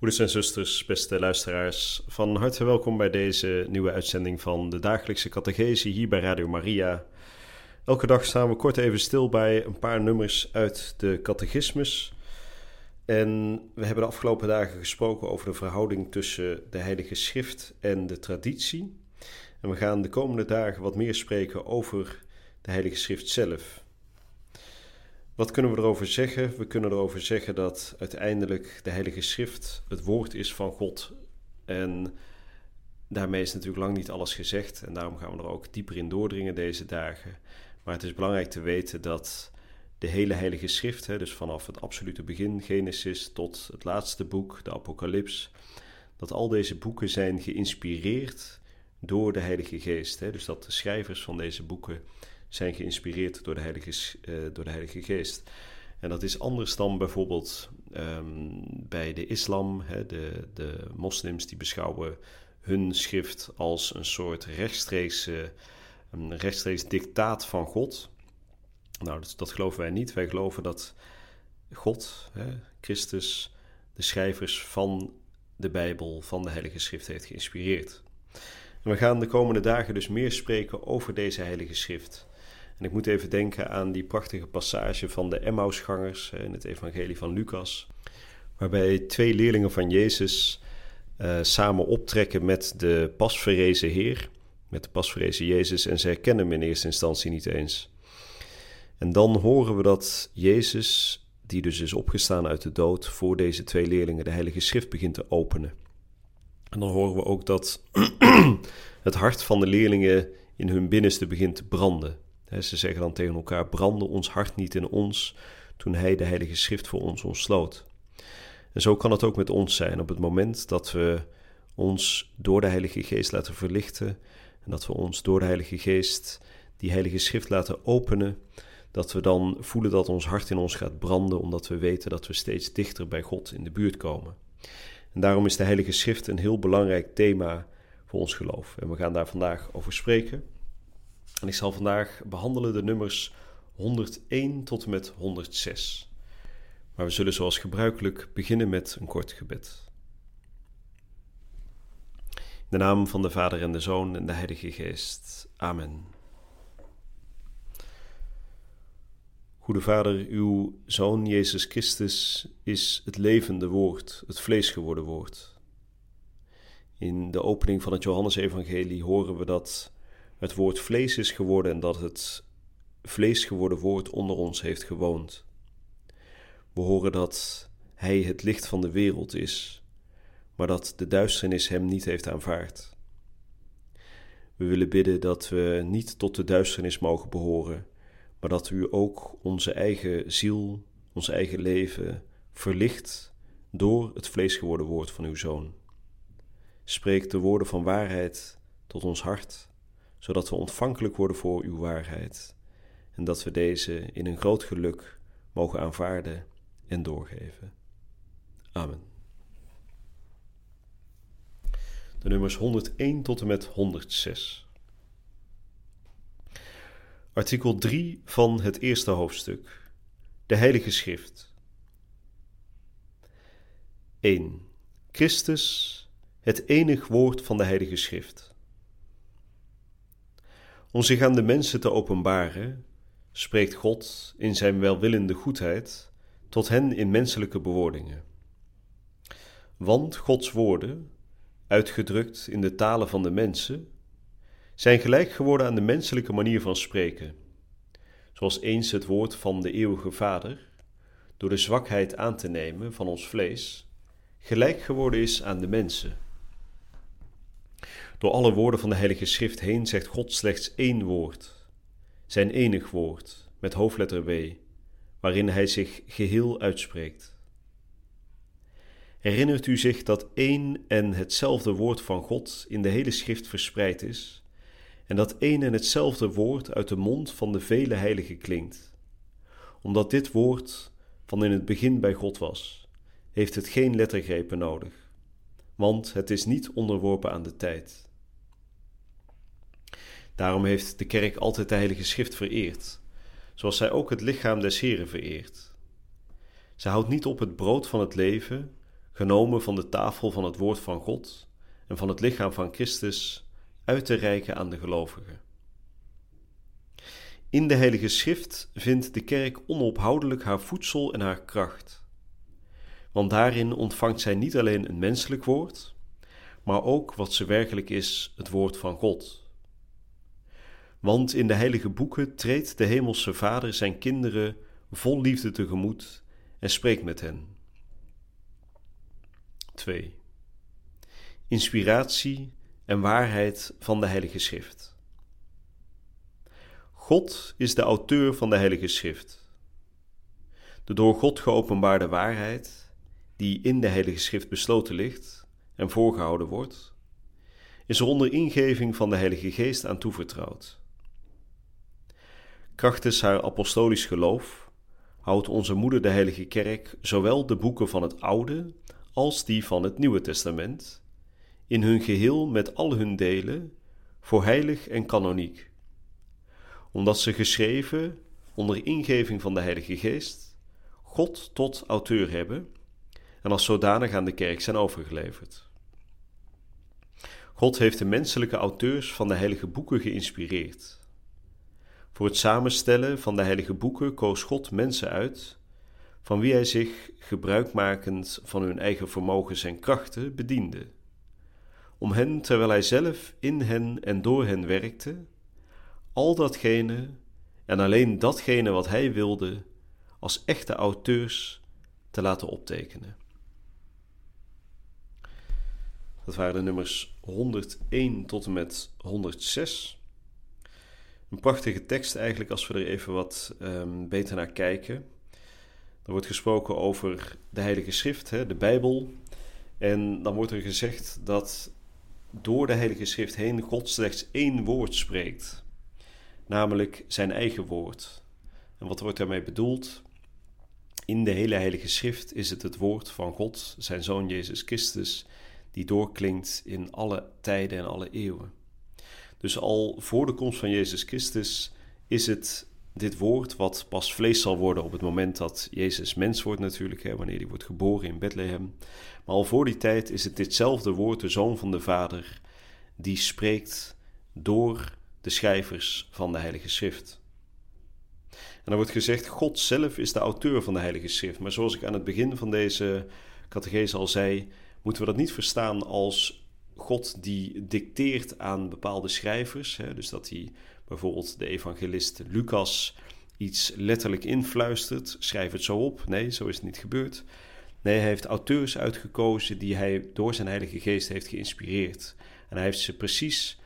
Broeders en zusters, beste luisteraars, van harte welkom bij deze nieuwe uitzending van de dagelijkse catechese hier bij Radio Maria. Elke dag staan we kort even stil bij een paar nummers uit de catechismus. En we hebben de afgelopen dagen gesproken over de verhouding tussen de Heilige Schrift en de traditie. En we gaan de komende dagen wat meer spreken over de Heilige Schrift zelf. Wat kunnen we erover zeggen? We kunnen erover zeggen dat uiteindelijk de Heilige Schrift het woord is van God. En daarmee is natuurlijk lang niet alles gezegd. En daarom gaan we er ook dieper in doordringen deze dagen. Maar het is belangrijk te weten dat de hele Heilige Schrift, hè, dus vanaf het absolute begin, Genesis, tot het laatste boek, de Apocalyps, dat al deze boeken zijn geïnspireerd door de Heilige Geest. Hè, dus dat de schrijvers van deze boeken zijn geïnspireerd door de Heilige, uh, door de Heilige Geest. En dat is anders dan bijvoorbeeld um, bij de islam. Hè, de, de moslims die beschouwen hun schrift als een soort rechtstreeks, een rechtstreeks dictaat van God. Nou, dat, dat, geloven wij niet. Wij geloven dat God, hè, Christus, de schrijvers van de Bijbel, van de Heilige Schrift heeft geïnspireerd. En we gaan de komende dagen dus meer spreken over deze Heilige Schrift. En ik moet even denken aan die prachtige passage van de Emmausgangers in het Evangelie van Lucas, waarbij twee leerlingen van Jezus uh, samen optrekken met de pasverrezen Heer, met de pasverrezen Jezus, en ze herkennen hem in eerste instantie niet eens. En dan horen we dat Jezus, die dus is opgestaan uit de dood, voor deze twee leerlingen de Heilige Schrift begint te openen. En dan horen we ook dat het hart van de leerlingen in hun binnenste begint te branden. Ze zeggen dan tegen elkaar: brandde ons hart niet in ons toen Hij de Heilige Schrift voor ons ontsloot. En zo kan het ook met ons zijn op het moment dat we ons door de Heilige Geest laten verlichten en dat we ons door de Heilige Geest die Heilige Schrift laten openen, dat we dan voelen dat ons hart in ons gaat branden, omdat we weten dat we steeds dichter bij God in de buurt komen. En daarom is de Heilige Schrift een heel belangrijk thema voor ons geloof. En we gaan daar vandaag over spreken. En ik zal vandaag behandelen de nummers 101 tot en met 106. Maar we zullen zoals gebruikelijk beginnen met een kort gebed. In de naam van de Vader en de Zoon en de Heilige Geest. Amen. Goede Vader, uw Zoon Jezus Christus is het levende woord, het vlees geworden woord. In de opening van het Johannesevangelie horen we dat het woord vlees is geworden en dat het vlees geworden woord onder ons heeft gewoond. We horen dat Hij het licht van de wereld is, maar dat de duisternis Hem niet heeft aanvaard. We willen bidden dat we niet tot de duisternis mogen behoren, maar dat U ook onze eigen ziel, ons eigen leven verlicht door het vlees geworden woord van Uw Zoon. Spreek de woorden van waarheid tot ons hart zodat we ontvankelijk worden voor uw waarheid en dat we deze in een groot geluk mogen aanvaarden en doorgeven. Amen. De nummers 101 tot en met 106. Artikel 3 van het eerste hoofdstuk. De Heilige Schrift. 1. Christus, het enig woord van de Heilige Schrift. Om zich aan de mensen te openbaren, spreekt God in zijn welwillende goedheid tot hen in menselijke bewoordingen. Want Gods woorden, uitgedrukt in de talen van de mensen, zijn gelijk geworden aan de menselijke manier van spreken, zoals eens het woord van de eeuwige Vader, door de zwakheid aan te nemen van ons vlees, gelijk geworden is aan de mensen door alle woorden van de Heilige Schrift heen zegt God slechts één woord, zijn enig woord, met hoofdletter W, waarin hij zich geheel uitspreekt. Herinnert u zich dat één en hetzelfde woord van God in de hele schrift verspreid is, en dat één en hetzelfde woord uit de mond van de vele heiligen klinkt? Omdat dit woord van in het begin bij God was, heeft het geen lettergrepen nodig, want het is niet onderworpen aan de tijd. Daarom heeft de kerk altijd de Heilige Schrift vereerd, zoals zij ook het lichaam des Heren vereert. Zij houdt niet op het brood van het leven, genomen van de tafel van het woord van God en van het lichaam van Christus, uit te reiken aan de gelovigen. In de Heilige Schrift vindt de kerk onophoudelijk haar voedsel en haar kracht. Want daarin ontvangt zij niet alleen een menselijk woord, maar ook wat ze werkelijk is, het woord van God. Want in de heilige boeken treedt de Hemelse Vader zijn kinderen vol liefde tegemoet en spreekt met hen. 2. Inspiratie en waarheid van de Heilige Schrift. God is de auteur van de Heilige Schrift. De door God geopenbaarde waarheid, die in de Heilige Schrift besloten ligt en voorgehouden wordt, is er onder ingeving van de Heilige Geest aan toevertrouwd. Krachtens haar apostolisch geloof houdt onze moeder de Heilige Kerk zowel de boeken van het Oude als die van het Nieuwe Testament, in hun geheel met al hun delen, voor heilig en kanoniek, omdat ze geschreven onder ingeving van de Heilige Geest God tot auteur hebben en als zodanig aan de kerk zijn overgeleverd. God heeft de menselijke auteurs van de heilige boeken geïnspireerd voor het samenstellen van de heilige boeken koos God mensen uit, van wie hij zich, gebruikmakend van hun eigen vermogens en krachten, bediende. Om hen, terwijl hij zelf in hen en door hen werkte, al datgene en alleen datgene wat hij wilde, als echte auteurs te laten optekenen. Dat waren de nummers 101 tot en met 106. Een prachtige tekst eigenlijk als we er even wat um, beter naar kijken. Er wordt gesproken over de Heilige Schrift, hè, de Bijbel. En dan wordt er gezegd dat door de Heilige Schrift heen God slechts één woord spreekt, namelijk zijn eigen woord. En wat wordt daarmee bedoeld? In de hele Heilige Schrift is het het woord van God, zijn Zoon Jezus Christus, die doorklinkt in alle tijden en alle eeuwen. Dus al voor de komst van Jezus Christus is het dit woord wat pas vlees zal worden op het moment dat Jezus mens wordt natuurlijk, hè, wanneer hij wordt geboren in Bethlehem. Maar al voor die tijd is het ditzelfde woord, de Zoon van de Vader, die spreekt door de schrijvers van de Heilige Schrift. En er wordt gezegd, God zelf is de auteur van de Heilige Schrift. Maar zoals ik aan het begin van deze catechese al zei, moeten we dat niet verstaan als God die dicteert aan bepaalde schrijvers. Hè, dus dat hij bijvoorbeeld de evangelist Lucas iets letterlijk influistert. Schrijf het zo op. Nee, zo is het niet gebeurd. Nee, hij heeft auteurs uitgekozen die hij door zijn Heilige Geest heeft geïnspireerd. En hij heeft ze precies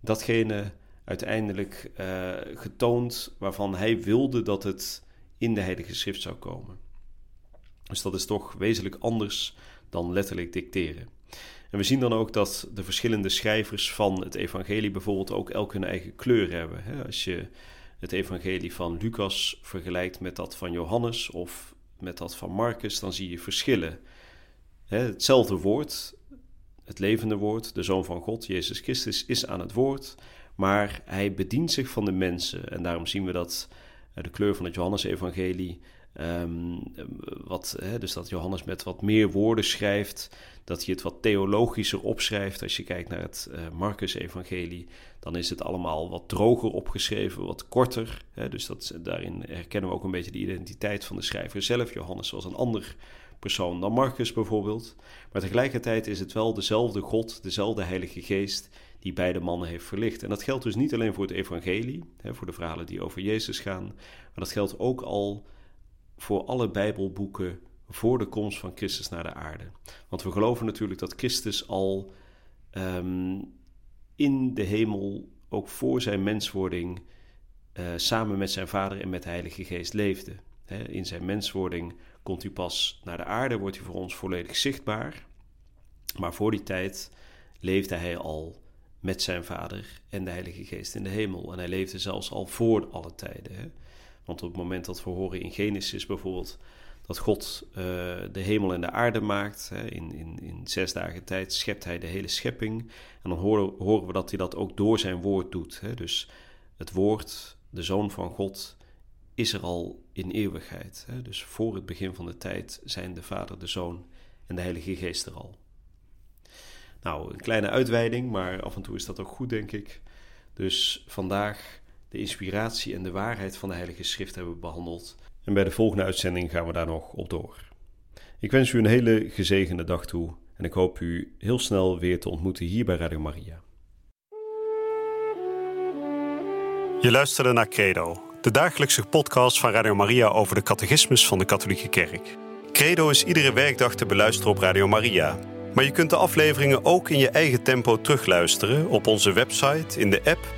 datgene uiteindelijk uh, getoond waarvan hij wilde dat het in de Heilige Schrift zou komen. Dus dat is toch wezenlijk anders dan letterlijk dicteren. En we zien dan ook dat de verschillende schrijvers van het evangelie bijvoorbeeld ook elk hun eigen kleur hebben. Als je het evangelie van Lucas vergelijkt met dat van Johannes of met dat van Marcus, dan zie je verschillen. Hetzelfde woord, het levende woord, de Zoon van God, Jezus Christus, is aan het woord, maar hij bedient zich van de mensen. En daarom zien we dat eh, de kleur van het Johannes-evangelie Um, wat, hè, dus dat Johannes met wat meer woorden schrijft, dat hij het wat theologischer opschrijft. Als je kijkt naar het uh, Marcus-evangelie, dan is het allemaal wat droger opgeschreven, wat korter. Hè, dus dat, daarin herkennen we ook een beetje de identiteit van de schrijver zelf. Johannes was een ander persoon dan Marcus bijvoorbeeld. Maar tegelijkertijd is het wel dezelfde God, dezelfde Heilige Geest die beide mannen heeft verlicht. En dat geldt dus niet alleen voor het evangelie, hè, voor de verhalen die over Jezus gaan, maar dat geldt ook al voor alle Bijbelboeken voor de komst van Christus naar de aarde. Want we geloven natuurlijk dat Christus al ehm, in de hemel, ook voor zijn menswording, uh, samen met zijn Vader en met de Heilige Geest leefde. in zijn menswording komt hij pas naar de aarde, wordt hij voor ons volledig zichtbaar. Maar voor die tijd leefde hij al met zijn Vader en de Heilige Geest in de hemel. En hij leefde zelfs al voor alle tijden. Hè? Want op het moment dat we horen in Genesis bijvoorbeeld dat God uh, de hemel en de aarde maakt, hè, in, in, in zes dagen tijd schept hij de hele schepping. En dan horen, horen we dat hij dat ook door zijn woord doet. Hè? Dus het woord, de Zoon van God, is er al in eeuwigheid. Hè? Dus voor het begin van de tijd zijn de Vader, de Zoon en de Heilige Geest er al. Nou, een kleine uitweiding, maar af en toe is dat ook goed, denk ik. Dus vandaag de inspiratie en de waarheid van de Heilige Schrift hebben behandeld. En bij de volgende uitzending gaan we daar nog op door. Ik wens u een hele gezegende dag toe en ik hoop u heel snel weer te ontmoeten hier bij Radio Maria. Je luisterde naar Credo, de dagelijkse podcast van Radio Maria over de catechismus van de Katholieke Kerk. Credo is iedere werkdag te beluisteren op Radio Maria. Maar je kunt de afleveringen ook in je eigen tempo terugluisteren op onze website, in de app